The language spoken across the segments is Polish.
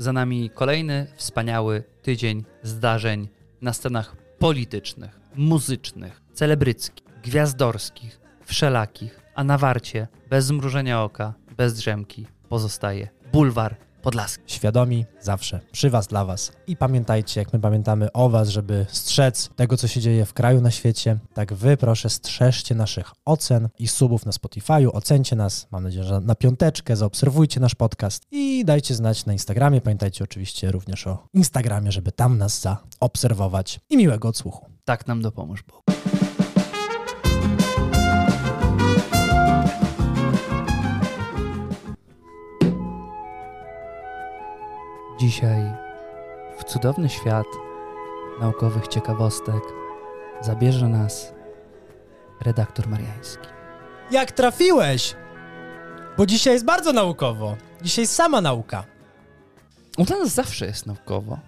Za nami kolejny wspaniały tydzień zdarzeń na scenach politycznych, muzycznych, celebryckich, gwiazdorskich, wszelakich, a na warcie, bez zmrużenia oka, bez drzemki, pozostaje bulwar Podlaski. Świadomi zawsze przy Was, dla Was. I pamiętajcie, jak my pamiętamy o Was, żeby strzec tego, co się dzieje w kraju, na świecie, tak Wy proszę strzeżcie naszych ocen i subów na Spotify'u, ocencie nas, mam nadzieję, że na piąteczkę, zaobserwujcie nasz podcast i dajcie znać na Instagramie. Pamiętajcie oczywiście również o Instagramie, żeby tam nas zaobserwować i miłego odsłuchu. Tak nam dopomóż Bóg. Dzisiaj w cudowny świat naukowych ciekawostek zabierze nas redaktor Mariański. Jak trafiłeś? Bo dzisiaj jest bardzo naukowo. Dzisiaj sama nauka. U nas zawsze jest naukowo.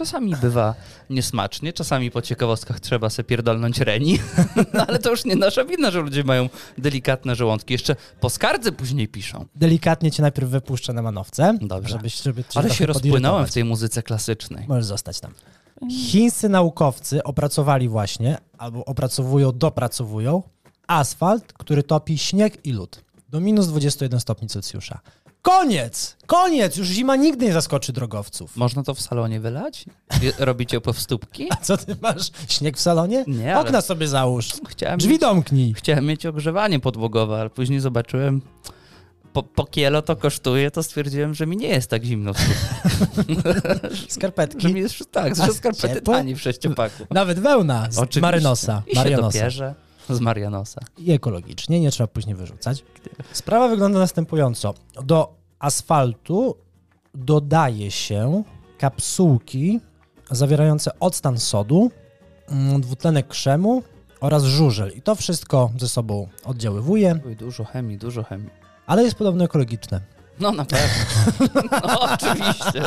Czasami bywa niesmacznie, czasami po ciekawostkach trzeba se pierdolnąć reni, no ale to już nie nasza wina, że ludzie mają delikatne żołądki. Jeszcze po skardze później piszą. Delikatnie cię najpierw wypuszczę na manowce, Dobrze. żebyś, żeby Ale się rozpłynąłem w tej muzyce klasycznej. Możesz zostać tam. Chińscy naukowcy opracowali właśnie, albo opracowują, dopracowują asfalt, który topi śnieg i lód do minus 21 stopni Celsjusza. Koniec! Koniec! Już zima nigdy nie zaskoczy drogowców. Można to w salonie wylać? Robicie opowstópki? A co ty masz? Śnieg w salonie? Nie, ale Okna sobie załóż. chciałem Drzwi mieć, domknij. chciałem mieć ogrzewanie podłogowe, ale później zobaczyłem, po, po kielo to kosztuje, to stwierdziłem, że mi nie jest tak zimno. w sumie. Że Skarpetki. mi jest tak, A że skarpety ciepło? tani w sześciopaku. Nawet wełna z Oczywiście. Marynosa. I się dopierze z Marianosa. i ekologicznie, nie trzeba później wyrzucać. Sprawa wygląda następująco. Do asfaltu dodaje się kapsułki zawierające octan sodu, mm, dwutlenek krzemu oraz żużel. I to wszystko ze sobą oddziaływuje, Oj, dużo chemii, dużo chemii. ale jest podobno ekologiczne. No na pewno. No oczywiście.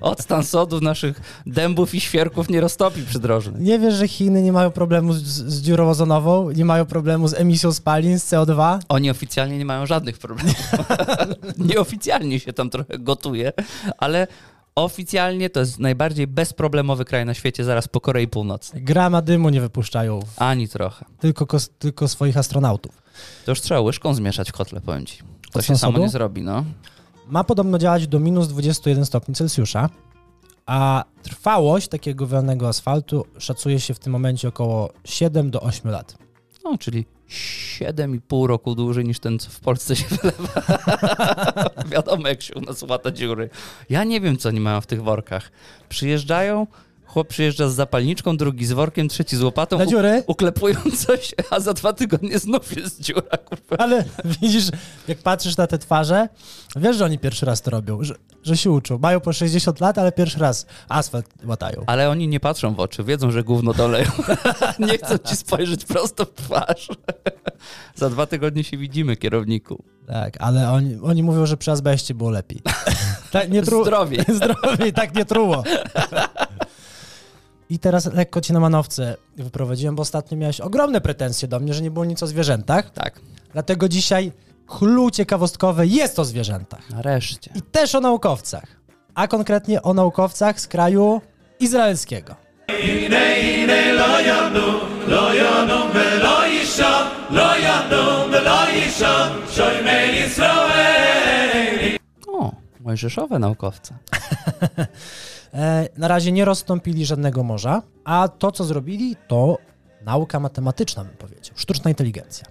Octan sodu naszych dębów i świerków nie roztopi przydrożnych. Nie wiesz, że Chiny nie mają problemu z, z dziurą ozonową, nie mają problemu z emisją spalin, z CO2? Oni oficjalnie nie mają żadnych problemów. Nieoficjalnie się tam trochę gotuje, ale oficjalnie to jest najbardziej bezproblemowy kraj na świecie zaraz po Korei Północnej. Grama dymu nie wypuszczają, Ani trochę. tylko, tylko swoich astronautów. To już trzeba łyżką zmieszać w kotle, powiem ci. To się samo nie zrobi, no. ma podobno działać do minus 21 stopni Celsjusza, a trwałość takiego wełnego asfaltu szacuje się w tym momencie około 7 do 8 lat. No, czyli 7,5 roku dłużej niż ten, co w Polsce się wylewa. Wiadomo, jak się u nas łata dziury. Ja nie wiem, co oni mają w tych workach. Przyjeżdżają, chłop przyjeżdża z zapalniczką, drugi z workiem, trzeci z łopatą, Na dziury? uklepują coś, a za dwa tygodnie znów jest dziura, kurwa. Ale widzisz, jak patrzysz na te twarze, wiesz, że oni pierwszy raz to robią, że, że się uczą. Mają po 60 lat, ale pierwszy raz asfalt łatają. Ale oni nie patrzą w oczy, wiedzą, że gówno doleją. nie chcą ci spojrzeć prosto w twarz. za dwa tygodnie się widzimy, kierowniku. Tak, ale oni, oni mówią, że przy azbeście było lepiej. tak nie tru... Zdrowiej. Zdrowiej, tak nie truło. I teraz lekko cię na manowce wyprowadziłem, bo ostatnio miałeś ogromne pretensje do mnie, że nie było nic o zwierzętach. Tak, Dlatego dzisiaj clue ciekawostkowe jest o zwierzętach. nareszcie. I też o naukowcach. A konkretnie o naukowcach z kraju izraelskiego. O, mojżeszowe naukowce. E, na razie nie rozstąpili żadnego morza, a to, co zrobili, to nauka matematyczna, bym powiedział, sztuczna inteligencja.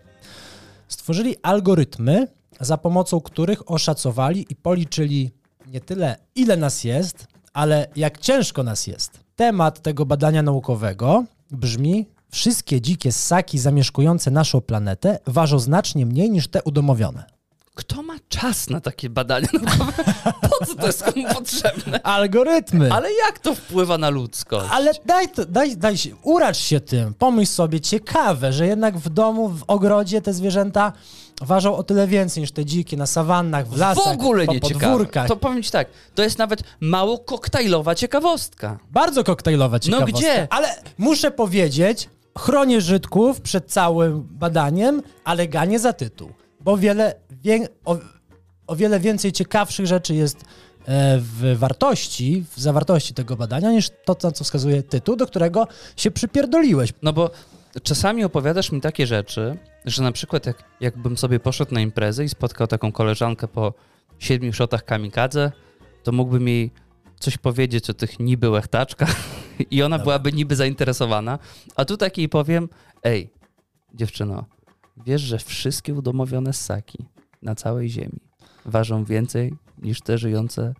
Stworzyli algorytmy, za pomocą których oszacowali i policzyli nie tyle, ile nas jest, ale jak ciężko nas jest. Temat tego badania naukowego brzmi: Wszystkie dzikie ssaki zamieszkujące naszą planetę ważą znacznie mniej niż te udomowione. Kto ma czas na takie badania naukowe? Po co to jest komu potrzebne? Algorytmy! Ale jak to wpływa na ludzkość? Ale daj, to, daj, daj się, uracz się tym. Pomyśl sobie, ciekawe, że jednak w domu, w ogrodzie te zwierzęta ważą o tyle więcej niż te dzikie na sawannach, w w lasach, ogóle po nie ciekawe. podwórkach. To powiem ci tak, to jest nawet mało koktajlowa ciekawostka. Bardzo koktajlowa ciekawostka. gdzie? Ale muszę powiedzieć, chronię Żydków przed całym badaniem, ale ganię za tytuł. Bo wiele, wię, o, o wiele więcej ciekawszych rzeczy jest e, w wartości, w zawartości tego badania, niż to, na co wskazuje tytuł, do którego się przypierdoliłeś. No bo czasami opowiadasz mi takie rzeczy, że na przykład jak, jakbym sobie poszedł na imprezę i spotkał taką koleżankę po siedmiu shotach kamikadze, to mógłbym jej coś powiedzieć o tych niby łechtaczkach i ona Dobra. byłaby niby zainteresowana, a tu takiej powiem, ej, dziewczyno, wiesz, że wszystkie udomowione ssaki na całej ziemi ważą więcej niż te żyjące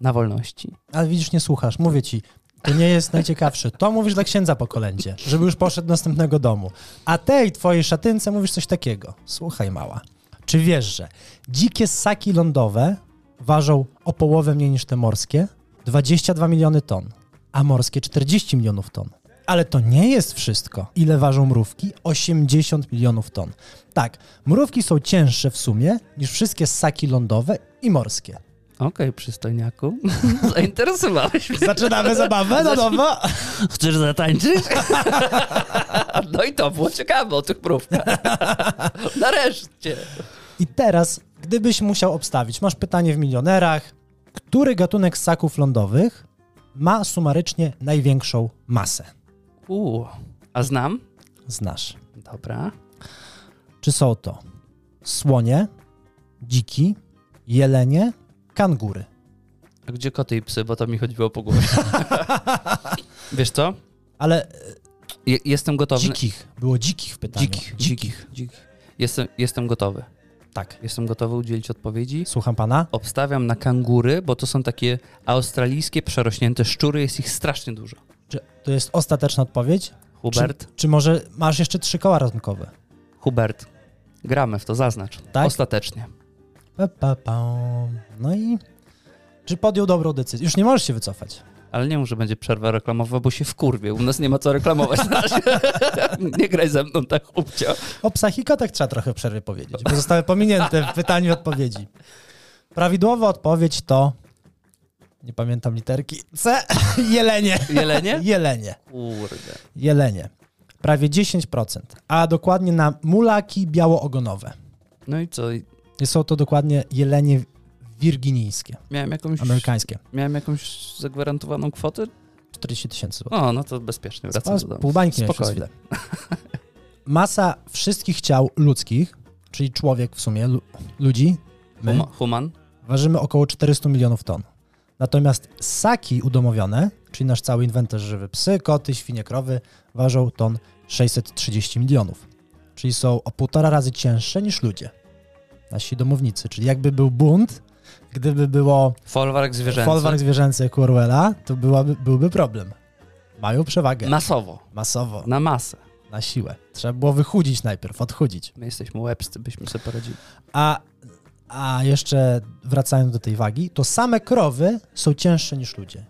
na wolności. Ale widzisz, nie słuchasz, mówię ci, to nie jest najciekawsze. To mówisz dla księdza po kolędzie, żeby już poszedł do następnego domu. A tej twojej szatynce mówisz coś takiego. Słuchaj, mała, czy wiesz, że dzikie ssaki lądowe ważą o połowę mniej niż te morskie? 22 miliony ton, a morskie 40 milionów ton. Ale to nie jest wszystko. Ile ważą mrówki? 80 milionów ton. Tak, mrówki są cięższe w sumie niż wszystkie ssaki lądowe i morskie. Okej, przystojniaku, zainteresowałeś mnie. Zaczynamy zabawę na nowo. Chcesz zatańczyć? No i to było ciekawe o tych mrówkach. Nareszcie. I teraz, gdybyś musiał obstawić, masz pytanie w milionerach, który gatunek ssaków lądowych ma sumarycznie największą masę? Uuu, a znam? Znasz. Dobra. Czy są to słonie, dziki, jelenie, kangury? A gdzie koty i psy, bo to mi chodziło po głowie. Wiesz co? Ale Je, jestem gotowy. dzikich, było dzikich w pytaniu. Dzikich, dzikich, dzikich. Jestem, jestem gotowy. Tak. Jestem gotowy udzielić odpowiedzi. Słucham pana. Obstawiam na kangury, bo to są takie australijskie przerośnięte szczury, jest ich strasznie dużo. Czy to jest ostateczna odpowiedź? Hubert, Czy, czy może masz jeszcze trzy koła ratunkowe? Hubert, gramy w to, zaznacz. Tak? Ostatecznie. Pa, pa, pa. No i czy podjął dobrą decyzję? Już nie możesz się wycofać. Ale nie mów, że będzie przerwa reklamowa, bo się wkurwie. U nas nie ma co reklamować nie graj ze mną tak chłopcia. O psach i kotach trzeba trochę w przerwie powiedzieć, bo zostały pominięte w pytaniu i odpowiedzi. Prawidłowa odpowiedź to. Nie pamiętam literki. C. Jelenie. Jelenie? Jelenie. Kurde. Jelenie. Prawie 10%. A dokładnie na mulaki białoogonowe. No i co? Są to dokładnie jelenie wirginijskie, Miałem jakąś, amerykańskie. miałem jakąś zagwarantowaną kwotę? 40 tysięcy złotych. O, no to bezpiecznie wracam do domu. Pół bańki Spokojnie. Masa wszystkich ciał ludzkich, czyli człowiek w sumie, lu- ludzi, my, Huma, human? ważymy około 400 milionów ton. Natomiast ssaki udomowione, czyli nasz cały inwentarz żywy, psy, koty, świnie, krowy, ważą ton 630 milionów. Czyli są o półtora razy cięższe niż ludzie. Nasi domownicy. Czyli jakby był bunt, gdyby było Folwark zwierzęcy. folwark zwierzęcy jak u Orwella, to byłaby, byłby problem. Mają przewagę. Masowo. Masowo, Na masę. na siłę. Trzeba było wychudzić najpierw, odchudzić. My jesteśmy łebscy, byśmy sobie poradzili. A, a jeszcze wracając do tej wagi, to same krowy są cięższe niż ludzie.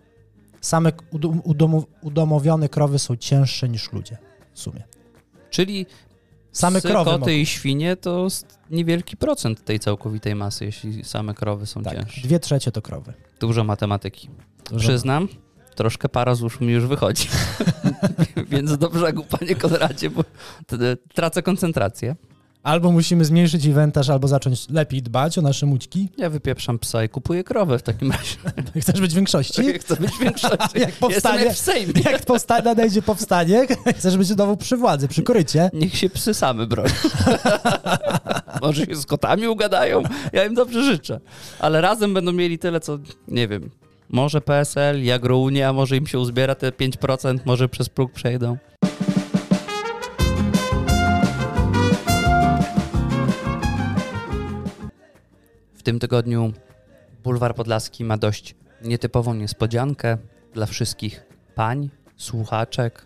Same udom, udomo, udomowione krowy są cięższe niż ludzie w sumie. Czyli Same psy, krowy koty mogą. i świnie to niewielki procent tej całkowitej masy, jeśli same krowy są Tak, cięższe. dwie trzecie to krowy. Dużo matematyki. Dużo- Przyznam, troszkę para z mi już wychodzi. Więc do brzegu, panie Konradzie, bo tracę koncentrację. Albo musimy zmniejszyć inwentarz, albo zacząć lepiej dbać o nasze mućki. Ja wypieprzam psa i kupuję krowę w takim razie. Chcesz być w większości? Chcę być w większości. Jak powstanie- Jestem jak w Sejmie. Jak powstanie, nadejdzie powstanie, chcesz być znowu przy władzy, przy korycie. Niech się psy same bronią. Może się z kotami ugadają. Ja im dobrze życzę. Ale razem będą mieli tyle, co nie wiem. Może PSL, Agrounia, może im się uzbiera te 5%, może przez próg przejdą. W tym tygodniu Bulwar Podlaski ma dość nietypową niespodziankę dla wszystkich pań, słuchaczek.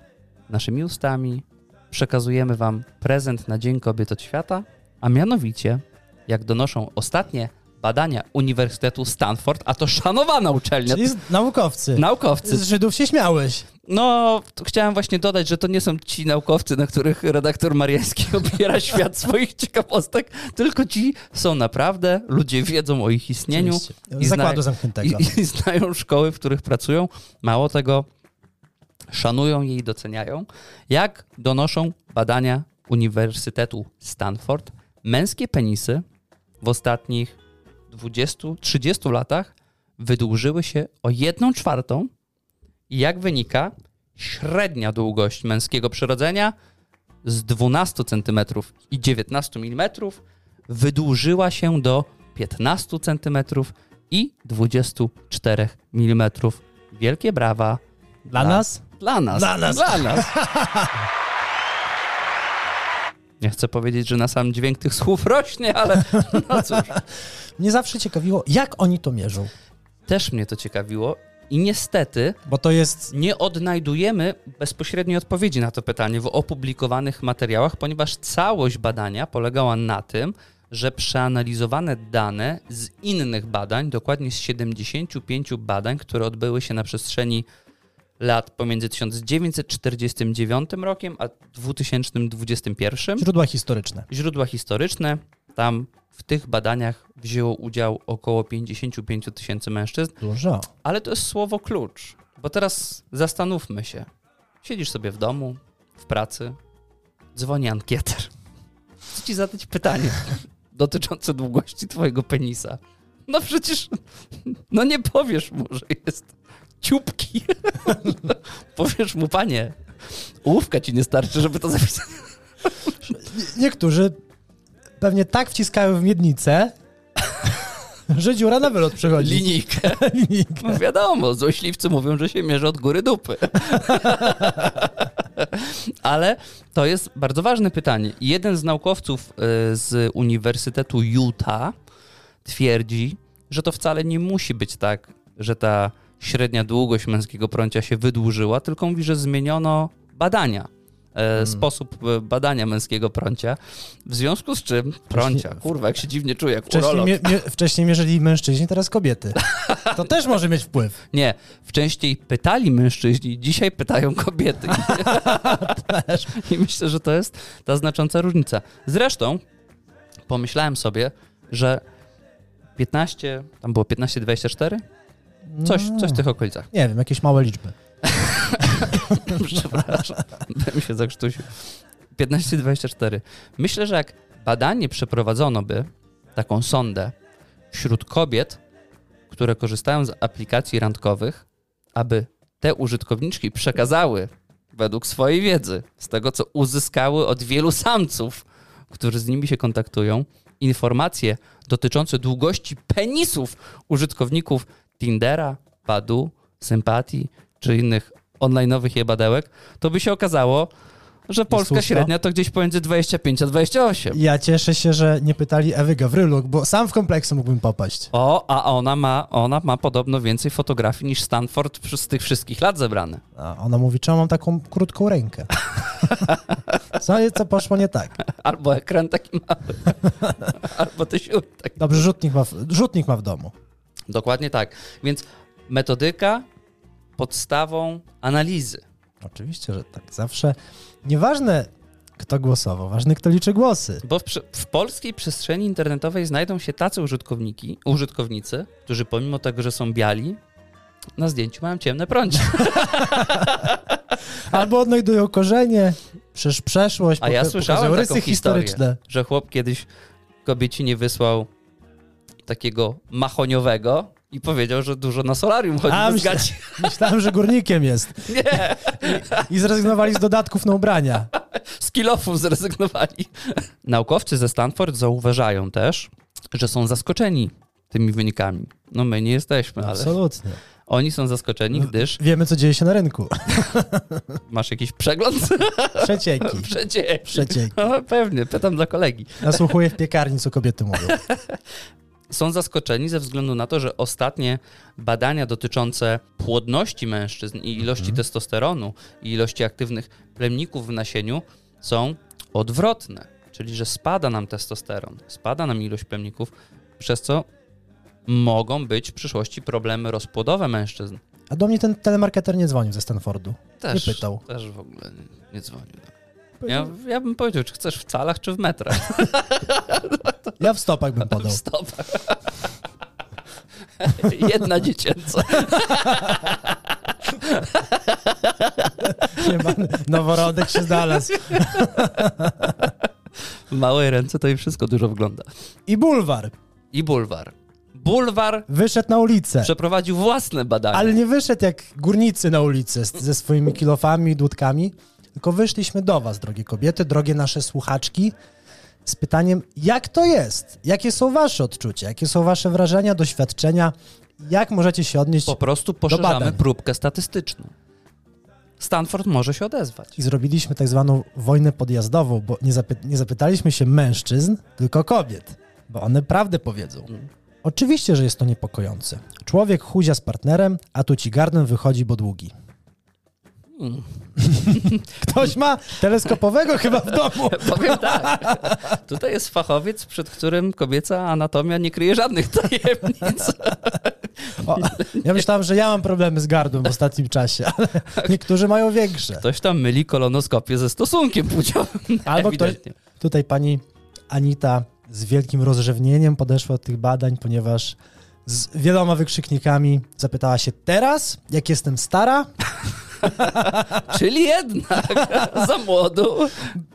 Naszymi ustami przekazujemy Wam prezent na Dzień Kobiet od Świata, a mianowicie, jak donoszą ostatnie badania Uniwersytetu Stanford, a to szanowana uczelnia, Czyli naukowcy. naukowcy. Z Żydów się śmiałeś. No, chciałem właśnie dodać, że to nie są ci naukowcy, na których redaktor Mariański opiera świat swoich ciekawostek, tylko ci są naprawdę, ludzie wiedzą o ich istnieniu Oczywiście. I zakładu zna- zamkniętego. i, i znają szkoły, w których pracują. Mało tego, szanują je i doceniają. Jak donoszą badania Uniwersytetu Stanford, męskie penisy w ostatnich 20-30 latach wydłużyły się o 1 czwartą i jak wynika, średnia długość męskiego przyrodzenia z 12 cm i 19 mm wydłużyła się do 15 cm i 24 mm. Wielkie brawa Dla nas? dla nas. Dla nas. Dla nas. Nie chcę powiedzieć, że na sam dźwięk tych słów rośnie, ale no cóż. Mnie zawsze ciekawiło, jak oni to mierzą. Też mnie to ciekawiło i niestety Bo to jest. nie odnajdujemy bezpośredniej odpowiedzi na to pytanie w opublikowanych materiałach, ponieważ całość badania polegała na tym, że przeanalizowane dane z innych badań, dokładnie z 75 badań, które odbyły się na przestrzeni lat pomiędzy 1949 rokiem a 2021, Źródła historyczne. źródła historyczne, tam w tych badaniach wzięło udział około 55 tysięcy mężczyzn, Dużo. ale to jest słowo klucz, bo teraz zastanówmy się. Siedzisz sobie w domu, w pracy, dzwoni ankieter. Chcę ci zadać pytanie dotyczące długości twojego penisa. No przecież, no nie powiesz mu, że jest ciupki. powiesz mu, panie, ołówka ci nie starczy, żeby to zapisać. Niektórzy pewnie tak wciskają w miednicę, że dziura na wylot przychodzi. Linijkę. Linijkę. No wiadomo, złośliwcy mówią, że się mierzy od góry dupy. Ale to jest bardzo ważne pytanie. Jeden z naukowców y, z Uniwersytetu Utah twierdzi, że to wcale nie musi być tak, że ta średnia długość męskiego prącia się wydłużyła, tylko mówi, że zmieniono badania. e, Sposób e, badania męskiego prącia, w związku z czym prącia, kurwa, jak się dziwnie czuję, jak Wcześniej, urolog. mie- mie- wcześniej mierzyli mężczyźni, teraz kobiety. To też może mieć wpływ. Nie, wcześniej pytali mężczyźni, dzisiaj pytają kobiety. I myślę, że to jest ta znacząca różnica. Zresztą pomyślałem sobie, że 15, tam było 15-24? Coś, coś w tych okolicach. Nie wiem, jakieś małe liczby. Przepraszam, bym się zakrztusił. 15-24. Myślę, że jak badanie przeprowadzono by, taką sondę, wśród kobiet, które korzystają z aplikacji randkowych, aby te użytkowniczki przekazały według swojej wiedzy, z tego co uzyskały od wielu samców, którzy z nimi się kontaktują, informacje dotyczące długości penisów użytkowników Tindera, Badu, Sympatii czy innych online'owych jebadełek, to by się okazało, że polska średnia to gdzieś pomiędzy 25 a 28. Ja cieszę się, że nie pytali Ewy Gawryluk, bo sam w kompleksu mógłbym popaść. O, a ona ma, ona ma podobno więcej fotografii niż Stanford z tych wszystkich lat zebrane. A ona mówi, czemu mam taką krótką rękę? Co, co poszło nie tak? Albo ekran taki mały, albo ty się tak. Dobrze, rzutnik ma w, rzutnik ma w domu. Dokładnie tak. Więc metodyka podstawą analizy. Oczywiście, że tak. Zawsze nieważne, kto głosował, ważne, kto liczy głosy. Bo w, w polskiej przestrzeni internetowej znajdą się tacy użytkowniki, użytkownicy, którzy pomimo tego, że są biali, na zdjęciu mają ciemne prącie. Albo odnajdują korzenie, przecież przeszłość, A ja słyszałem pokazują taką rysy historię, historyczne. że chłop kiedyś kobieci nie wysłał takiego machoniowego i powiedział, że dużo na solarium chodzi A. Myślałem, że górnikiem jest. Nie, I zrezygnowali z dodatków na ubrania. z kilofów zrezygnowali. Naukowcy ze Stanford zauważają też, że są zaskoczeni tymi wynikami. No my nie jesteśmy, ale Absolutnie. oni są zaskoczeni, gdyż Wiemy, co dzieje się na rynku. masz jakiś przegląd Przecieki. Przecieki. Przecieki. No, pewnie, pytam dla kolegi. Nasłuchuję w piekarni, co kobiety mówią. Są zaskoczeni ze względu na to, że ostatnie badania dotyczące płodności mężczyzn i ilości testosteronu i ilości aktywnych plemników w nasieniu są odwrotne. Czyli, że spada nam testosteron, spada nam ilość plemników, przez co mogą być w przyszłości problemy rozpłodowe mężczyzn. A do mnie ten telemarketer nie dzwonił ze Stanfordu. Też, Nie pytał. Też w ogóle nie, nie dzwonił. Ja, ja bym powiedział, czy chcesz w calach, czy w metrach. Ja w stopach bym podał. Stop. Jedna dziecięca. Nie ma, noworodek się znalazł. W małej ręce to i wszystko dużo wygląda. I bulwar. I bulwar. Bulwar Wyszedł na ulicę. przeprowadził własne badania. Ale nie wyszedł jak górnicy na ulicę z, ze swoimi kilofami i dudkami, tylko wyszliśmy do was, drogie kobiety, drogie nasze słuchaczki, z pytaniem, jak to jest? Jakie są wasze odczucia? Jakie są wasze wrażenia, doświadczenia? Jak możecie się odnieść? Po prostu poszerzamy próbkę statystyczną. Stanford może się odezwać. I zrobiliśmy tak zwaną wojnę podjazdową, bo nie, zapy- nie zapytaliśmy się mężczyzn, tylko kobiet, bo one prawdę powiedzą. Oczywiście, że jest to niepokojące. Człowiek chuzia z partnerem, a tu ci gardem wychodzi, bo długi. Ktoś ma teleskopowego chyba w domu. Powiem tak. Tutaj jest fachowiec, przed którym kobieca anatomia nie kryje żadnych tajemnic. O, ja myślałem, że ja mam problemy z gardłem w ostatnim czasie, ale niektórzy mają większe. Ktoś tam myli kolonoskopię ze stosunkiem płciowym. Albo ktoś, tutaj pani Anita z wielkim rozrzewnieniem podeszła do tych badań, ponieważ z wieloma wykrzyknikami zapytała się teraz, jak jestem stara, Czyli jednak za młodu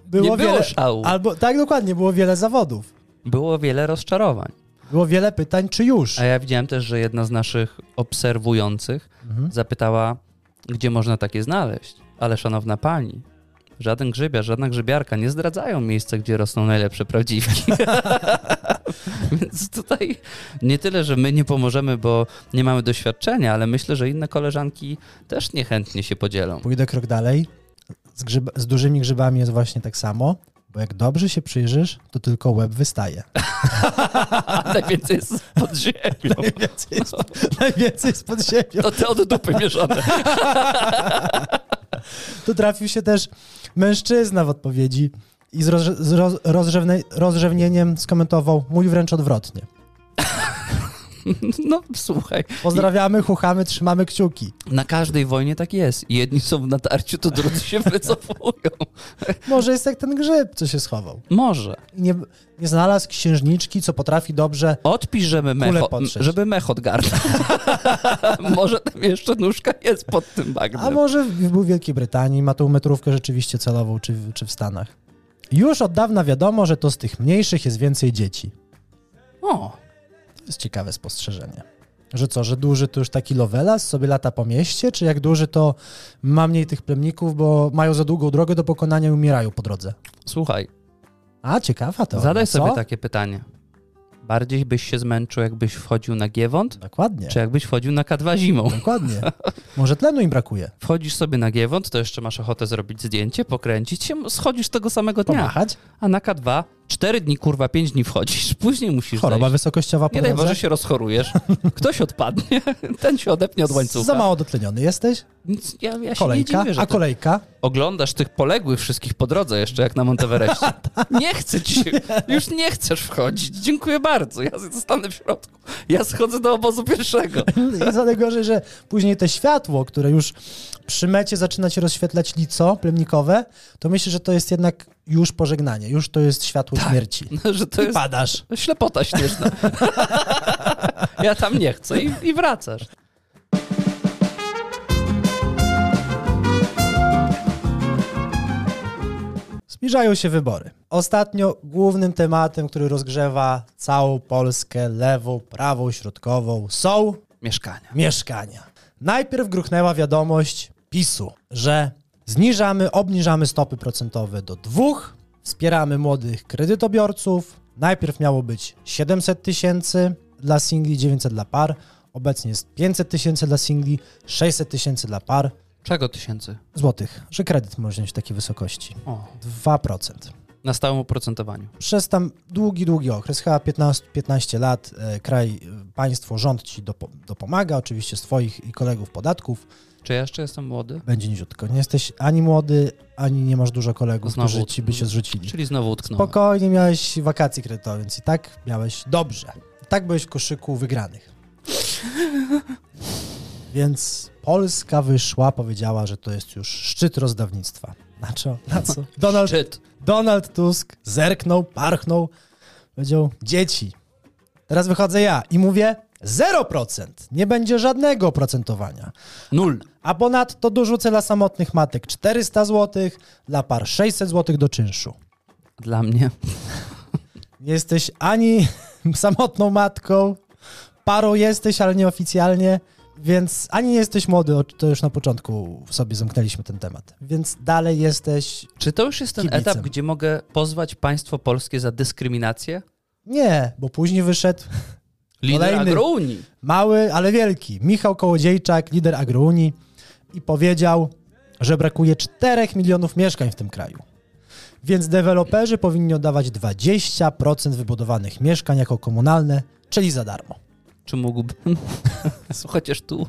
było nie było wiele... szału. Albo, tak, dokładnie, było wiele zawodów. Było wiele rozczarowań. Było wiele pytań, czy już. A ja widziałem też, że jedna z naszych obserwujących Mhm. zapytała, gdzie można takie znaleźć. Ale szanowna pani, żaden grzybiarz, żadna grzybiarka nie zdradzają miejsca, gdzie rosną najlepsze prawdziwki. Więc tutaj nie tyle, że my nie pomożemy, bo nie mamy doświadczenia, ale myślę, że inne koleżanki też niechętnie się podzielą. Pójdę krok dalej. Z, grzyb, z dużymi grzybami jest właśnie tak samo, bo jak dobrze się przyjrzysz, to tylko łeb wystaje. Najwięcej jest pod ziemią. Najwięcej jest, najwięcej jest pod ziemią. To te od dupy mierzone. Tu trafił się też mężczyzna w odpowiedzi i z, roz, z roz, rozrzewne, rozrzewnieniem skomentował mój wręcz odwrotnie. No słuchaj, Pozdrawiamy, chuchamy, trzymamy kciuki. na każdej wojnie tak jest. Jedni są w natarciu, to drudzy się wycofują. Może jest jak ten grzyb, co się schował. Może. Nie, nie znalazł księżniczki, co potrafi dobrze. Odpisz, żeby mech, Kulę o- potrzeć. żeby mech odgarnął. Może tam jeszcze nóżka jest pod tym bagnem. A może był w Wielkiej Brytanii, ma tą metrówkę rzeczywiście celową, czy, czy w Stanach. Już od dawna wiadomo, że to z tych mniejszych jest więcej dzieci. O, To jest ciekawe spostrzeżenie. Że co, że duży to już taki lovelas sobie lata po mieście, czy jak duży to ma mniej tych plemników, bo mają za długą drogę do pokonania i umierają po drodze? słuchaj, A, ciekawa to. zadaj sobie takie pytanie. Bardziej byś się zmęczył, jakbyś wchodził na Giewont, Dokładnie. czy jakbyś wchodził na K2 zimą? Dokładnie. Może tlenu im brakuje. Wchodzisz sobie na Giewont, to jeszcze masz ochotę zrobić zdjęcie, pokręcić się, schodzisz tego samego dnia. Pomachać. A na K2 cztery dni, kurwa, pięć dni wchodzisz, później musisz Choroba zejść. wysokościowa po Nie daj. Boże się rozchorujesz, ktoś odpadnie, ten się odepnie od łańcucha. Za mało dotleniony jesteś? Ja, ja się Kolejka. nie dziwię, A kolejka? oglądasz tych poległych wszystkich po drodze jeszcze, jak na Monteverestie. Nie chcę ci się, już nie chcesz wchodzić. Dziękuję bardzo, ja zostanę w środku. Ja schodzę do obozu pierwszego. I za najgorzej, że później te światło, które już przy mecie zaczyna ci rozświetlać lico plemnikowe, to myślę, że to jest jednak już pożegnanie, już to jest światło śmierci. Że to I jest padasz. ślepota śnieżna. Ja tam nie chcę i, i wracasz. Zbliżają się wybory. Ostatnio głównym tematem, który rozgrzewa całą Polskę, lewą, prawą, środkową, są Mieszkania. mieszkania. Najpierw gruchnęła wiadomość PiSu, że zniżamy, obniżamy stopy procentowe do dwóch, wspieramy młodych kredytobiorców. Najpierw miało być 700 tysięcy dla singli, 900 dla par. Obecnie jest 500 tysięcy dla singli, 600 tysięcy dla par. Czego tysięcy? Złotych, że kredyt może wziąć w takiej wysokości. O, 2%. na stałym oprocentowaniu. Przez tam długi, długi okres, chyba 15, 15 lat, e, kraj, państwo, rząd ci dopo, dopomaga, oczywiście swoich i kolegów podatków. Czy ja jeszcze jestem młody? Będzie niziutko. Nie jesteś ani młody, ani nie masz dużo kolegów, Znowu. którzy ci by się zrzucili. Czyli znowu utknąłem. Spokojnie miałeś wakacje kredytowe, więc i tak miałeś dobrze. I tak byłeś w koszyku wygranych. Więc Polska wyszła, powiedziała, że to jest już szczyt rozdawnictwa. Na co? Na co? Donald, Szczyt. Donald Tusk zerknął, parchnął, powiedział: Dzieci, teraz wychodzę ja i mówię 0%. Nie będzie żadnego oprocentowania. Nul. A ponadto dorzucę dla samotnych matek 400 zł, dla par 600 zł do czynszu. Dla mnie. Nie jesteś ani samotną matką, Paro jesteś, ale nieoficjalnie, więc ani nie jesteś młody, to już na początku sobie zamknęliśmy ten temat. Więc dalej jesteś. Czy to już jest ten Kibicem. etap, gdzie mogę pozwać państwo polskie za dyskryminację? Nie, bo później wyszedł Lider Kolejny. agrounii. mały, ale wielki Michał Kołodziejczak, lider Agrounii, i powiedział, że brakuje 4 milionów mieszkań w tym kraju. Więc deweloperzy powinni oddawać 20% wybudowanych mieszkań jako komunalne, czyli za darmo. Czy mógłbym chociaż tu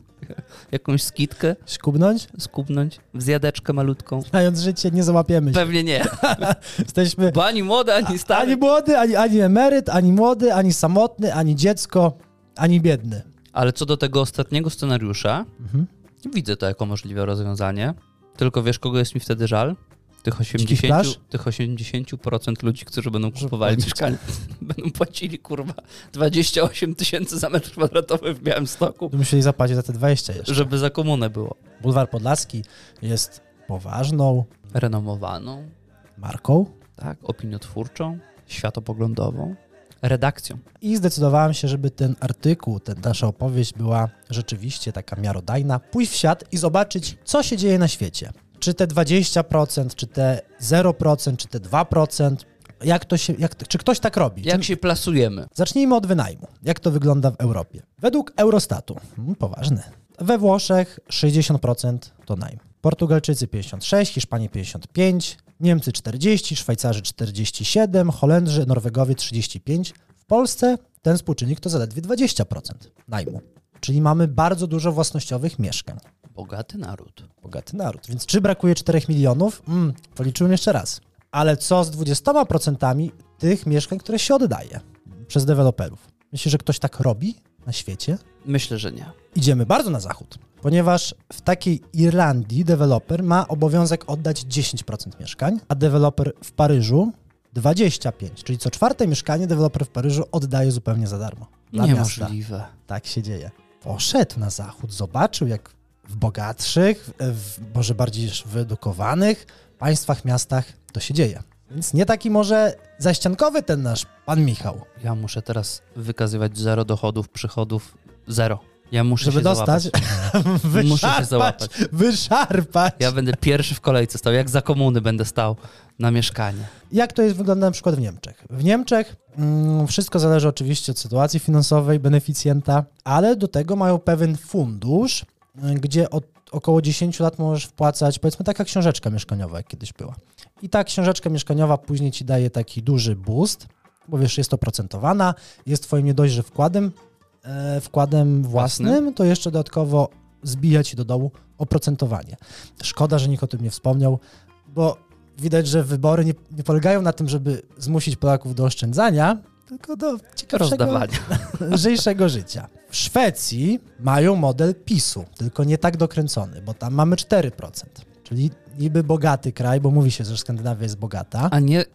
jakąś skitkę Skubnąć? skubnąć w zjadeczkę malutką? Znając życie, nie załapiemy się. Pewnie nie, Jesteśmy bo ani młody, ani ani stary. młody, ani, ani emeryt, ani młody, ani samotny, ani dziecko, ani biedny. Ale co do tego ostatniego scenariusza, Mhm. widzę to jako możliwe rozwiązanie. Tylko wiesz, kogo jest mi wtedy żal? Tych Dzikich plaż? 80%, tych 80% ludzi, którzy będą kupowali płacić. mieszkania. Będą płacili, kurwa, 28 tysięcy za metr kwadratowy w Białymstoku, musieli zapłacić za te 20 jeszcze. żeby za komunę było. Bulwar Podlaski jest poważną Renomowaną, marką tak, opiniotwórczą, światopoglądową, redakcją. i zdecydowałem się, żeby ten artykuł, ten, nasza opowieść była rzeczywiście taka miarodajna. Pójść w świat i zobaczyć, co się dzieje na świecie. Czy te 20%, czy te 0%, czy te 2%, jak to się, jak, czy ktoś tak robi? Jak Czy- się plasujemy? Zacznijmy od wynajmu. Jak to wygląda w Europie? Według Eurostatu, hmm, poważny, we Włoszech 60% to najm. Portugalczycy 56, Hiszpanie 55, Niemcy 40, Szwajcarzy 47, Holendrzy, Norwegowie 35. W Polsce ten współczynnik to zaledwie 20% najmu. Czyli mamy bardzo dużo własnościowych mieszkań. Bogaty naród. Bogaty naród. Więc czy brakuje 4 milionów? Mm, policzyłem jeszcze raz. Ale co z 20% tych mieszkań, które się oddaje przez deweloperów? Myślisz, że ktoś tak robi na świecie? Myślę, że nie. Idziemy bardzo na zachód, ponieważ w takiej Irlandii deweloper ma obowiązek oddać 10% mieszkań, a deweloper w Paryżu 25%. Czyli co czwarte mieszkanie deweloper w Paryżu oddaje zupełnie za darmo. Dla miasta. Niemożliwe. Tak się dzieje. Poszedł na zachód, zobaczył jak w bogatszych, w może bardziej wyedukowanych państwach, miastach to się dzieje. Więc nie taki może zaściankowy ten nasz pan Michał. Ja muszę teraz wykazywać zero dochodów, przychodów, zero. Ja muszę Żeby się dostać, wyszarpać, Muszę się załapać. wyszarpać. Ja będę pierwszy w kolejce stał, jak za komuny będę stał na mieszkanie. Jak to jest wygląda na przykład w Niemczech? W Niemczech mm, wszystko zależy oczywiście od sytuacji finansowej beneficjenta, ale do tego mają pewien fundusz, gdzie od około 10 lat możesz wpłacać, powiedzmy taka książeczka mieszkaniowa, jak kiedyś była. I ta książeczka mieszkaniowa później ci daje taki duży boost, bo wiesz, jest to procentowana, jest twoim nie dość, że wkładem, e, wkładem własnym, to jeszcze dodatkowo zbija ci do dołu oprocentowanie. Szkoda, że nikt o tym nie wspomniał, bo widać, że wybory nie, nie polegają na tym, żeby zmusić Polaków do oszczędzania, tylko do ciekawszego, lżejszego życia. W Szwecji mają model PiSu, tylko nie tak dokręcony, bo tam mamy 4%. Czyli niby bogaty kraj, bo mówi się, że Skandynawia jest bogata. A nie y,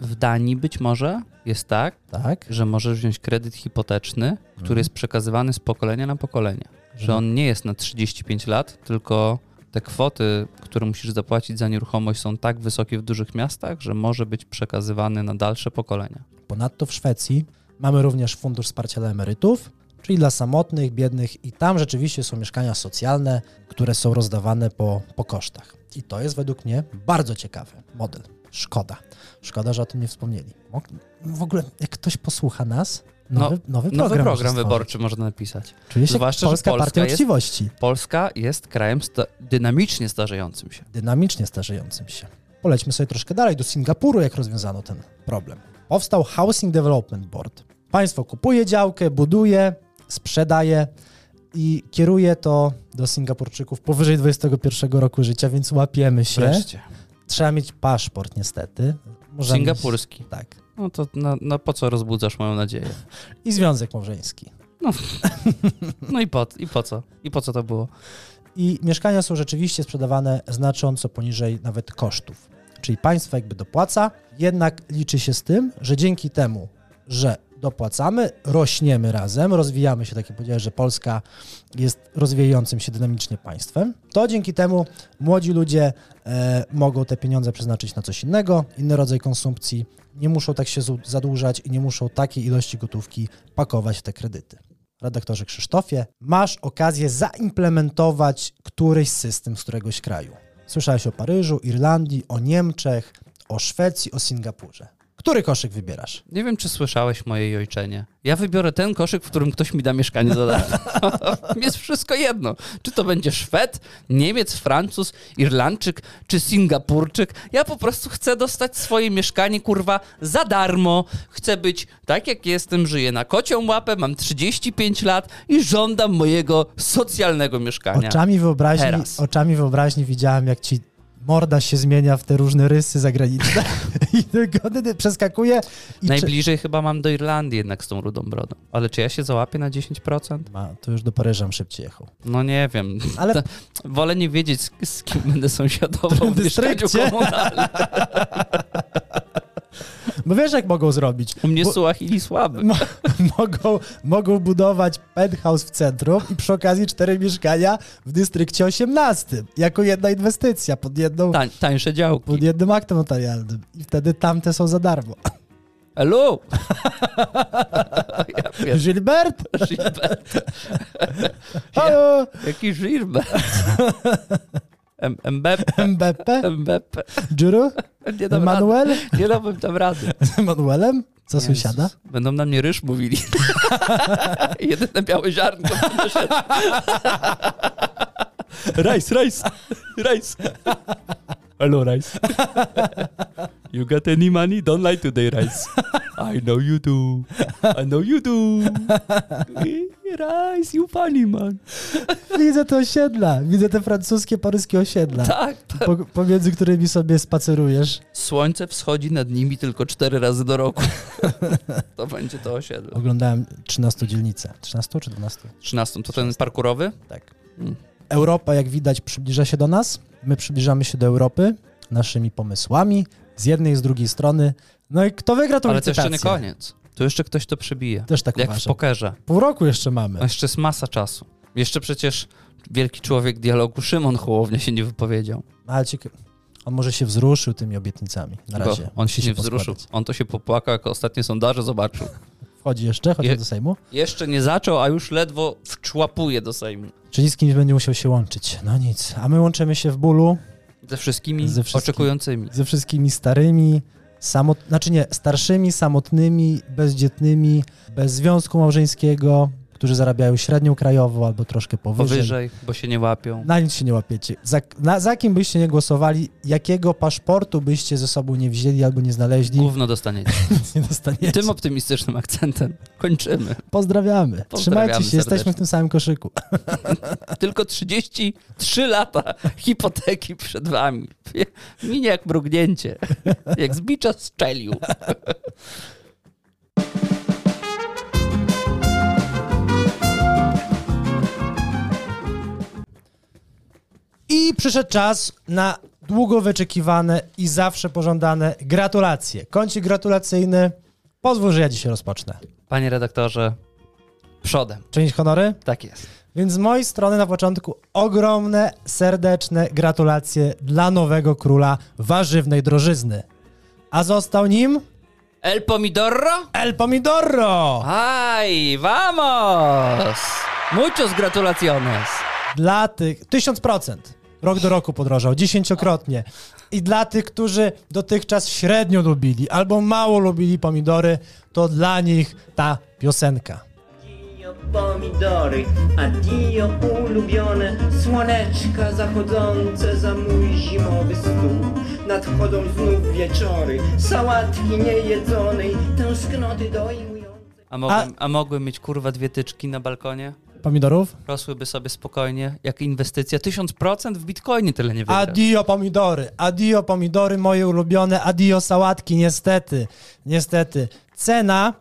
w Danii być może jest tak, Tak. że możesz wziąć kredyt hipoteczny, który Mhm. jest przekazywany z pokolenia na pokolenie. Że on nie jest na 35 lat, tylko te kwoty, które musisz zapłacić za nieruchomość są tak wysokie w dużych miastach, że może być przekazywany na dalsze pokolenia. Ponadto w Szwecji mamy również fundusz wsparcia dla emerytów, czyli dla samotnych, biednych i tam rzeczywiście są mieszkania socjalne, które są rozdawane po, po kosztach. I to jest według mnie bardzo ciekawy model. Szkoda. Szkoda, że o tym nie wspomnieli. W ogóle, jak ktoś posłucha nas, nowy, nowy program, Nowy program wyborczy można napisać. Czuję się Zwłaszcza, że Polska Polska Partia jest- Uczciwości. Polska jest krajem sta- dynamicznie starzejącym się. dynamicznie starzejącym się. Polećmy sobie troszkę dalej do Singapuru, jak rozwiązano ten problem. Powstał Housing Development Board. Państwo kupuje działkę, buduje, sprzedaje i kieruje to do Singapurczyków powyżej 21 roku życia, więc łapiemy się. Wreszcie. Trzeba mieć paszport niestety. Możemy Singapurski. Mieć, tak. No to no, no po co rozbudzasz moją nadzieję? I związek małżeński. No i po, i po co? I po co to było? I mieszkania są rzeczywiście sprzedawane znacząco poniżej nawet kosztów. Czyli państwo jakby dopłaca, jednak liczy się z tym, że dzięki temu, że dopłacamy, rośniemy razem, rozwijamy się, tak jak powiedziałem, że Polska jest rozwijającym się dynamicznie państwem, to dzięki temu młodzi ludzie e, mogą te pieniądze przeznaczyć na coś innego, inny rodzaj konsumpcji, nie muszą tak się zadłużać i nie muszą takiej ilości gotówki pakować w te kredyty. redaktorze Krzysztofie, masz okazję zaimplementować któryś system z któregoś kraju. Słyszałeś o Paryżu, Irlandii, o Niemczech, o Szwecji, o Singapurze. Który koszyk wybierasz? Nie wiem, czy słyszałeś moje ojczenie. Ja wybiorę ten koszyk, w którym ktoś mi da mieszkanie za darmo. Jest wszystko jedno. Czy to będzie Szwed, Niemiec, Francuz, Irlandczyk, czy Singapurczyk. Ja po prostu chcę dostać swoje mieszkanie, kurwa, za darmo. Chcę być tak, jak jestem, żyję na kocią łapę, mam 35 lat i żądam mojego socjalnego mieszkania. Oczami wyobraźni, Teraz. oczami wyobraźni widziałem, jak ci morda się zmienia w te różne rysy zagraniczne i tylko przeskakuje i czy... Najbliżej chyba mam do Irlandii jednak z tą rudą brodą. Ale czy ja się załapię na 10%? Ma, to już do Paryża szybciej jechał. No nie wiem. Ale- To, wolę nie wiedzieć, z, kim będę sąsiadował w mieszkaniu dystrykcie. komunalnym. Bo wiesz, jak mogą zrobić? U mnie Bo- Suahili słaby. Mo- mogą, mogą budować penthouse w centrum i przy okazji cztery mieszkania w dystrykcie 18. Jako jedna inwestycja pod, jedną, Tań, tańsze działki. pod jednym aktem notarialnym. I wtedy tamte są za darmo. Hello! ja Gilbert? Gilbert. Halo? Jaki Gilbert? Mbappe, Mbappe? Mbappe. Juru? Nie dam rady. Emanuel? Nie dałbym tam rady. Z Emanuelem? Co sąsiada? Jezus, Będą na mnie ryż mówili. Jedyne białe ziarnko. Rice, rice, rice. Hello, rice. You got any money? Don't lie today, rice. I know you do. I know you do. Rice, you funny man. Widzę te osiedla. Widzę te francuskie, paryskie osiedla. Tak. Po, pomiędzy którymi sobie spacerujesz. Słońce wschodzi nad nimi tylko cztery razy do roku. To będzie to osiedle. Oglądałem 13 dzielnicę. 13 czy 12? 13 to ten parkurowy? Tak. Mm. Europa, jak widać, przybliża się do nas. My przybliżamy się do Europy naszymi pomysłami z jednej i z drugiej strony. No i kto wygra tą Ale to jeszcze licytację? nie koniec. Tu jeszcze ktoś to przebije. Też tak Jak w uważam. pokerze. Pół roku jeszcze mamy. No jeszcze jest masa czasu. Jeszcze przecież wielki człowiek dialogu Szymon Hołownia się nie wypowiedział. Ale cieka- on może się wzruszył tymi obietnicami. Na Bo razie. on się Musi nie wzruszył. On to się popłakał, jak ostatnie sondaże zobaczył. Wchodzi jeszcze, chodzi Je- do Sejmu. Jeszcze nie zaczął, a już ledwo wczłapuje do Sejmu. Czyli z kimś będzie musiał się łączyć. No nic. A my łączymy się w bólu Ze wszystkimi Ze wszystkim- oczekującymi. ze wszystkimi starymi, samot... znaczy nie, starszymi, samotnymi, bezdzietnymi, bez związku małżeńskiego, którzy zarabiają średnią krajową albo troszkę powyżej. Powyżej, bo się nie łapią. Na nic się nie łapiecie. Za, na, za kim byście nie głosowali, jakiego paszportu byście ze sobą nie wzięli albo nie znaleźli, Gówno dostaniecie. nie dostaniecie. Tym optymistycznym akcentem kończymy. Pozdrawiamy. Pozdrawiamy Trzymajcie się, jesteśmy w tym samym koszyku. Tylko 33 lata hipoteki przed wami. Minie jak mrugnięcie. Jak z bicza I przyszedł czas na długo wyczekiwane i zawsze pożądane gratulacje. Kącik gratulacyjny. Pozwól, że ja dzisiaj rozpocznę. Panie redaktorze, przodem. Czynić honory? Tak jest. Więc z mojej strony na początku ogromne, serdeczne gratulacje dla nowego króla warzywnej drożyzny. A został nim El Pomidoro? El Pomidoro! Aj, vamos! Muchos gratulaciones. Dla tych... Tysiąc procent. Rok do roku podrożał, dziesięciokrotnie. I dla tych, którzy dotychczas średnio lubili albo mało lubili pomidory, to dla nich ta piosenka. Pomidory, addio ulubione Słoneczka zachodzące za mój zimowy stół Nadchodzą znów wieczory, sałatki niejedzonej Tęsknoty dojmujące A mogłem, a... mogłem mieć kurwa dwie tyczki na balkonie? Pomidorów? Rosłyby sobie spokojnie, jak inwestycja. 1000% w bitcoinie tyle nie wygra. Adio pomidory, adio pomidory moje ulubione, adio sałatki, niestety, niestety. Cena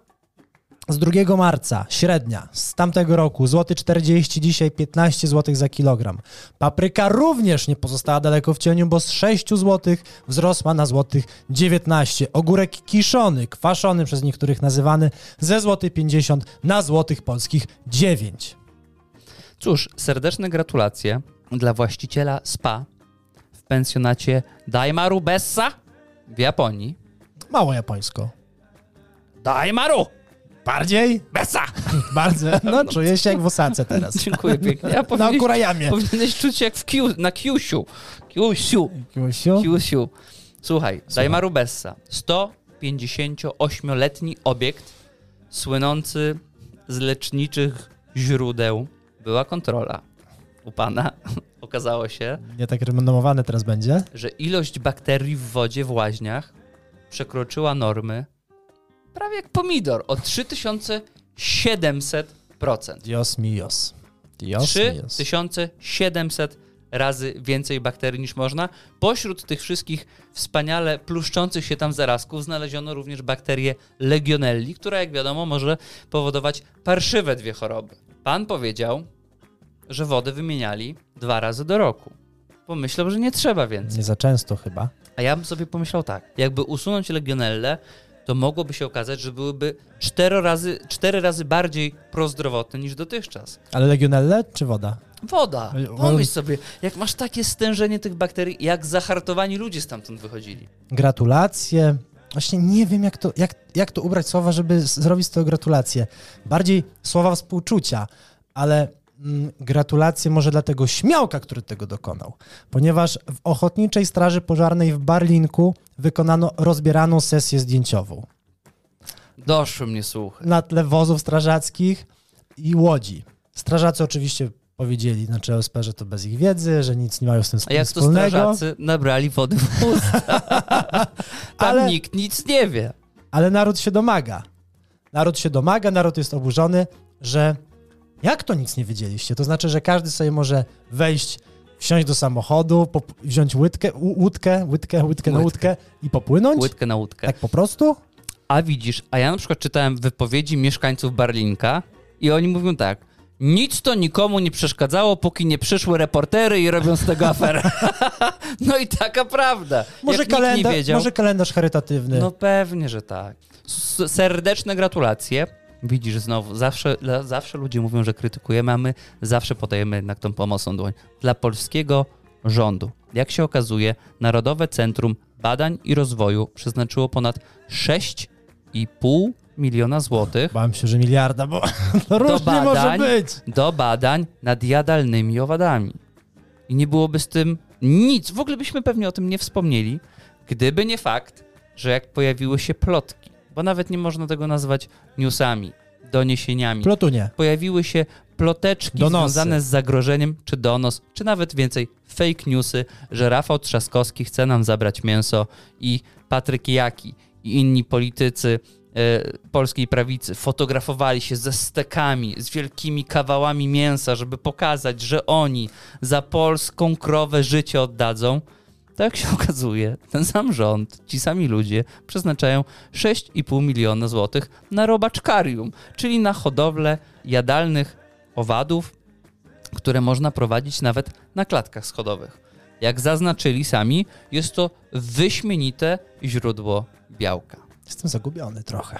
z 2 marca, średnia, z tamtego roku, złoty 40, dzisiaj 15 zł za kilogram. Papryka również nie pozostała daleko w cieniu, bo z 6 zł wzrosła na złotych 19. Ogórek kiszony, kwaszony przez niektórych nazywany, ze złotych 50 na złotych polskich 9. Cóż, serdeczne gratulacje dla właściciela spa w pensjonacie Daimaru Bessa w Japonii. Mało japońsko. Daimaru! Bardziej? Besa! Bardzo. No, czuję się jak w osace teraz. Dziękuję pięknie. Ja Na powinieneś, kurajamie. powinieneś czuć się jak w Kiu, na Kiusiu. Kiusiu. Kiusiu? Kiusiu. Słuchaj, Dajmaru Bessa. 158-letni obiekt słynący z leczniczych źródeł. Była kontrola u pana. Okazało się, Nie tak renomowane teraz będzie. że ilość bakterii w wodzie w łaźniach przekroczyła normy prawie jak pomidor o 3700%. Dios mios. Dios mios. 3700 razy więcej bakterii niż można. Pośród tych wszystkich wspaniale pluszczących się tam zarazków znaleziono również bakterię Legionelli, która jak wiadomo może powodować parszywe dwie choroby. Pan powiedział, że wodę wymieniali dwa razy do roku. Pomyślał, że nie trzeba więcej. Nie za często chyba. A ja bym sobie pomyślał tak, jakby usunąć legionellę, to mogłoby się okazać, że byłyby cztery razy, cztery razy bardziej prozdrowotne niż dotychczas. Ale legionelle czy woda? Woda. Pomyśl sobie, jak masz takie stężenie tych bakterii, jak zahartowani ludzie stamtąd wychodzili. Gratulacje. Właśnie nie wiem, jak to, jak, jak to ubrać słowa, żeby zrobić z tego gratulacje. Bardziej słowa współczucia, ale mm, gratulacje może dla tego śmiałka, który tego dokonał. Ponieważ w Ochotniczej Straży Pożarnej w Barlinku wykonano rozbieraną sesję zdjęciową Doszły mnie słuchy. na tle wozów strażackich i łodzi. Strażacy oczywiście powiedzieli, znaczy OSP, że to bez ich wiedzy, że nic nie mają z tym A jak to wspólnego. strażacy nabrali wody w usta? Tam Ale- nikt nic nie wie. Ale naród się domaga. Naród się domaga, naród jest oburzony, że jak to nic nie wiedzieliście? To znaczy, że każdy sobie może wejść, wsiąść do samochodu, wziąć łydkę, łódkę, łydkę, łydkę na łódkę i popłynąć? Łydkę na łódkę. Tak po prostu? A widzisz, a ja na przykład czytałem wypowiedzi mieszkańców Barlinka i oni mówią tak. Nic to nikomu nie przeszkadzało, póki nie przyszły reportery i robią z tego aferę. no i taka prawda. Może, kalendarz, wiedział, może kalendarz charytatywny. No pewnie, że tak. S- Serdeczne gratulacje. Widzisz, znowu, zawsze, zawsze ludzie mówią, że krytykujemy, a my zawsze podajemy jednak tą pomocną dłoń. Dla polskiego rządu, jak się okazuje, Narodowe Centrum Badań i Rozwoju przeznaczyło ponad 6,5 miliona złotych Bałem się, że miliarda, bo to różnie może badań. być. do badań nad jadalnymi owadami. I nie byłoby z tym nic. W ogóle byśmy pewnie o tym nie wspomnieli, gdyby nie fakt, że jak pojawiły się plotki, bo nawet nie można tego nazwać newsami, doniesieniami, Plotunie. pojawiły się ploteczki Donosy. związane z zagrożeniem, czy donos, czy nawet więcej fake newsy, że Rafał Trzaskowski chce nam zabrać mięso i Patryk Jaki i inni politycy polskiej prawicy fotografowali się ze stekami, z wielkimi kawałami mięsa, żeby pokazać, że oni za polską krowę życie oddadzą. To jak się okazuje, ten sam rząd, ci sami ludzie przeznaczają 6,5 miliona złotych na robaczkarium, czyli na hodowlę jadalnych owadów, które można prowadzić nawet na klatkach schodowych. Jak zaznaczyli sami, jest to wyśmienite źródło białka. Jestem zagubiony trochę.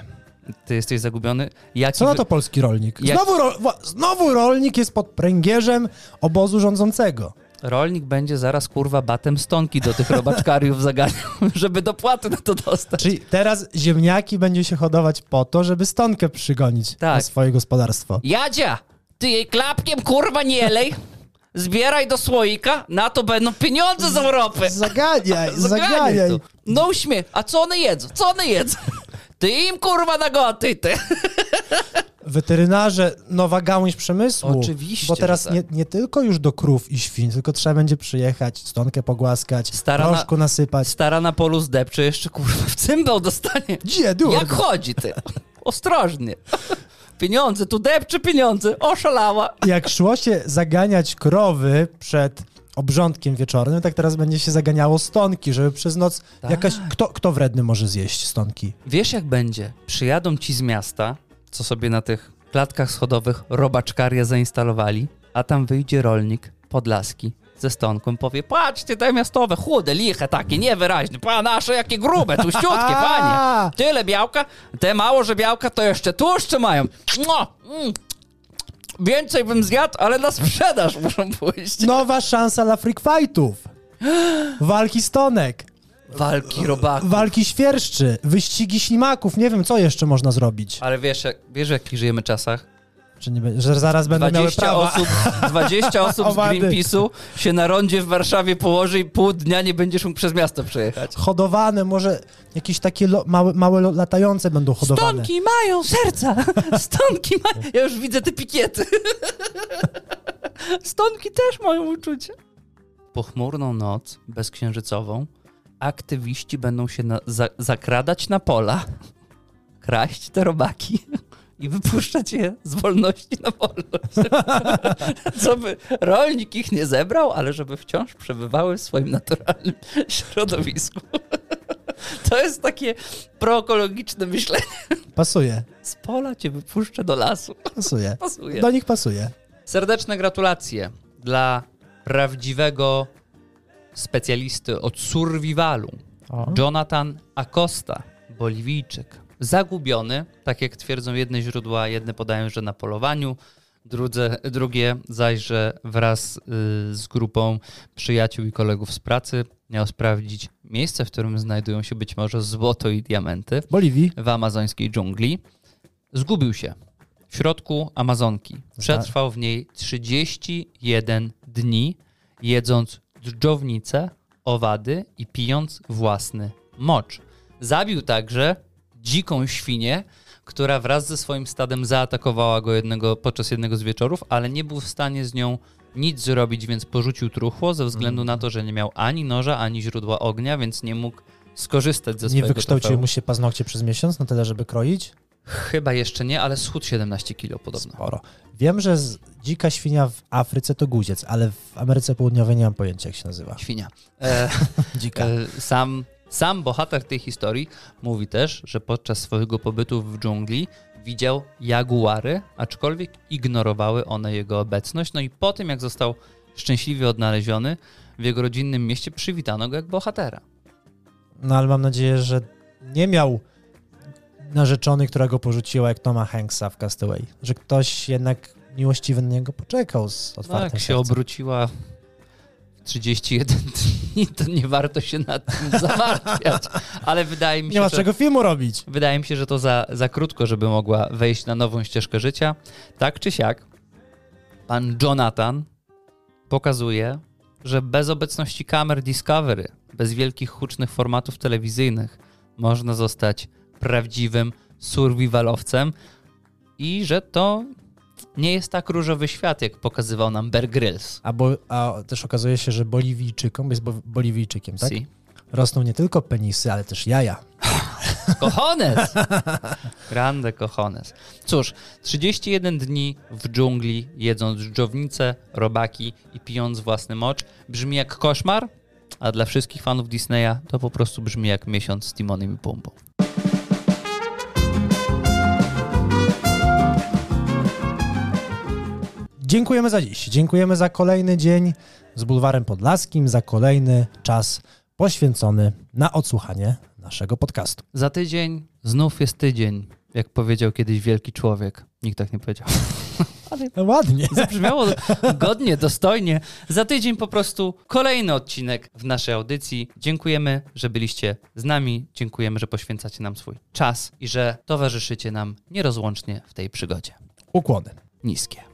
Ty jesteś zagubiony? Jaki Co na to polski rolnik? Jak- Znowu, ro... znowu rolnik jest pod pręgierzem obozu rządzącego. Rolnik będzie zaraz kurwa batem stonki do tych robaczkariów zaganiał, żeby dopłaty na to dostać. Czyli teraz ziemniaki będzie się hodować po to, żeby stonkę przygonić Tak. na swoje gospodarstwo. Jadzia, ty jej klapkiem kurwa nie lej, zbieraj do słoika, na to będą pieniądze z Europy. Zaganiaj, Zaganiaj zaganiaj. to. No śmiech, a co one jedzą? Co one jedzą? Ty im kurwa na goty, ty. Weterynarze, nowa gałąź przemysłu. Oczywiście, Bo teraz tak. nie, nie tylko już do krów i świń, tylko trzeba będzie przyjechać, stonkę pogłaskać, Stara na- nasypać. Stara na polu zdepcze, jeszcze kurwa w cymbał dostanie. Dziedu, Jak chodzi ty? Ostrożnie. Pieniądze, tu depcze pieniądze, oszalała. jak szło się zaganiać krowy przed obrządkiem wieczornym, tak teraz będzie się zaganiało stonki, żeby przez noc Tak. jakaś... Kto, kto wredny może zjeść stonki? Wiesz jak będzie? Przyjadą ci z miasta, co sobie na tych klatkach schodowych robaczkaria zainstalowali, a tam wyjdzie rolnik podlaski ze stonką, powie, patrzcie te miastowe, chude, liche takie, niewyraźne, pa nasze jakie grube, tuściutkie, panie. Tyle białka, te mało, że białka, to jeszcze tłuszcze mają. Mm. Więcej bym zjadł, ale na sprzedaż muszą pójść. Nowa szansa dla freak fightów. Walki stonek. Walki robaków. walki świerszczy, wyścigi ślimaków, nie wiem, co jeszcze można zrobić. Ale wiesz, jak, wiesz w jakich żyjemy czasach? Czy nie, że zaraz będą miały 20 prawa. osób, 20 osób z. Greenpeace'u się na rondzie w Warszawie położy i pół dnia nie będziesz mógł przez miasto przejechać. Hodowane, może jakieś takie lo, małe, małe latające będą hodowane. Stonki mają serca! Stonki mają... Ja już widzę te pikiety. Stonki też mają uczucie. Pochmurną noc, bezksiężycową, aktywiści będą się na, za, zakradać na pola, kraść te robaki i wypuszczać je z wolności na wolność. Co by rolnik ich nie zebrał, ale żeby wciąż przebywały w swoim naturalnym środowisku. To jest takie proekologiczne myślenie. Pasuje, Z pola cię wypuszczę do lasu. pasuje. Pasuje. Do nich pasuje. Serdeczne gratulacje dla prawdziwego specjalisty od survivalu. O. Jonathan Acosta, Boliwijczyk. Zagubiony, tak jak twierdzą jedne źródła, jedne podają, że na polowaniu, drudze, drugie zaś, że wraz y, z grupą przyjaciół i kolegów z pracy miał sprawdzić miejsce, w którym znajdują się być może złoto i diamenty W Boliwii w amazońskiej dżungli. Zgubił się w środku Amazonki. Przetrwał w niej 31 dni, jedząc dżdżownice, owady i pijąc własny mocz. Zabił także dziką świnię, która wraz ze swoim stadem zaatakowała go jednego, podczas jednego z wieczorów, ale nie był w stanie z nią nic zrobić, więc porzucił truchło ze względu na to, że nie miał ani noża, ani źródła ognia, więc nie mógł skorzystać ze nie swojego wykształciły trofeum. mu się paznokcie przez miesiąc na tyle, żeby kroić? Chyba jeszcze nie, ale schód 17 kilo podobno. Sporo. Wiem, że dzika świnia w Afryce to guziec, ale w Ameryce Południowej nie mam pojęcia, jak się nazywa. Świnia. E, Dzika. e, sam, sam bohater tej historii mówi też, że podczas swojego pobytu w dżungli widział jaguary, aczkolwiek ignorowały one jego obecność. No i po tym, jak został szczęśliwie odnaleziony, w jego rodzinnym mieście przywitano go jak bohatera. No ale mam nadzieję, że nie miał narzeczonej, która go porzuciła jak Toma Hanksa w Castaway. Że ktoś jednak miłościwy na niego poczekał z No, otwartym jak się sercem. obróciła w 31 dni, to nie warto się nad tym zamartwiać. Ale wydaje mi się, Nie ma że... czego filmu robić. Wydaje mi się, że to za, za krótko, żeby mogła wejść na nową ścieżkę życia. Tak czy siak, pan Jonathan pokazuje, że bez obecności kamer Discovery, bez wielkich hucznych formatów telewizyjnych, można zostać prawdziwym survivalowcem i że to nie jest tak różowy świat, jak pokazywał nam Bear Grylls. A, bo, a też okazuje się, że Boliwijczykom, bo jest bo, Boliwijczykiem, tak? Si. Rosną nie tylko penisy, ale też jaja. Cojones! Grande cojones. Cóż, 31 dni w dżungli, jedząc dżdżownice, robaki i pijąc własny mocz, brzmi jak koszmar, a dla wszystkich fanów Disneya to po prostu brzmi jak miesiąc z Timonem i Pumbą. Dziękujemy za dziś. Dziękujemy za kolejny dzień z Bulwarem Podlaskim, za kolejny czas poświęcony na odsłuchanie naszego podcastu. Za tydzień znów jest tydzień, jak powiedział kiedyś wielki człowiek. Nikt tak nie powiedział. No ładnie. Zabrzmiało godnie, dostojnie. Za tydzień po prostu kolejny odcinek w naszej audycji. Dziękujemy, że byliście z nami. Dziękujemy, że poświęcacie nam swój czas i że towarzyszycie nam nierozłącznie w tej przygodzie. Ukłony. Niskie.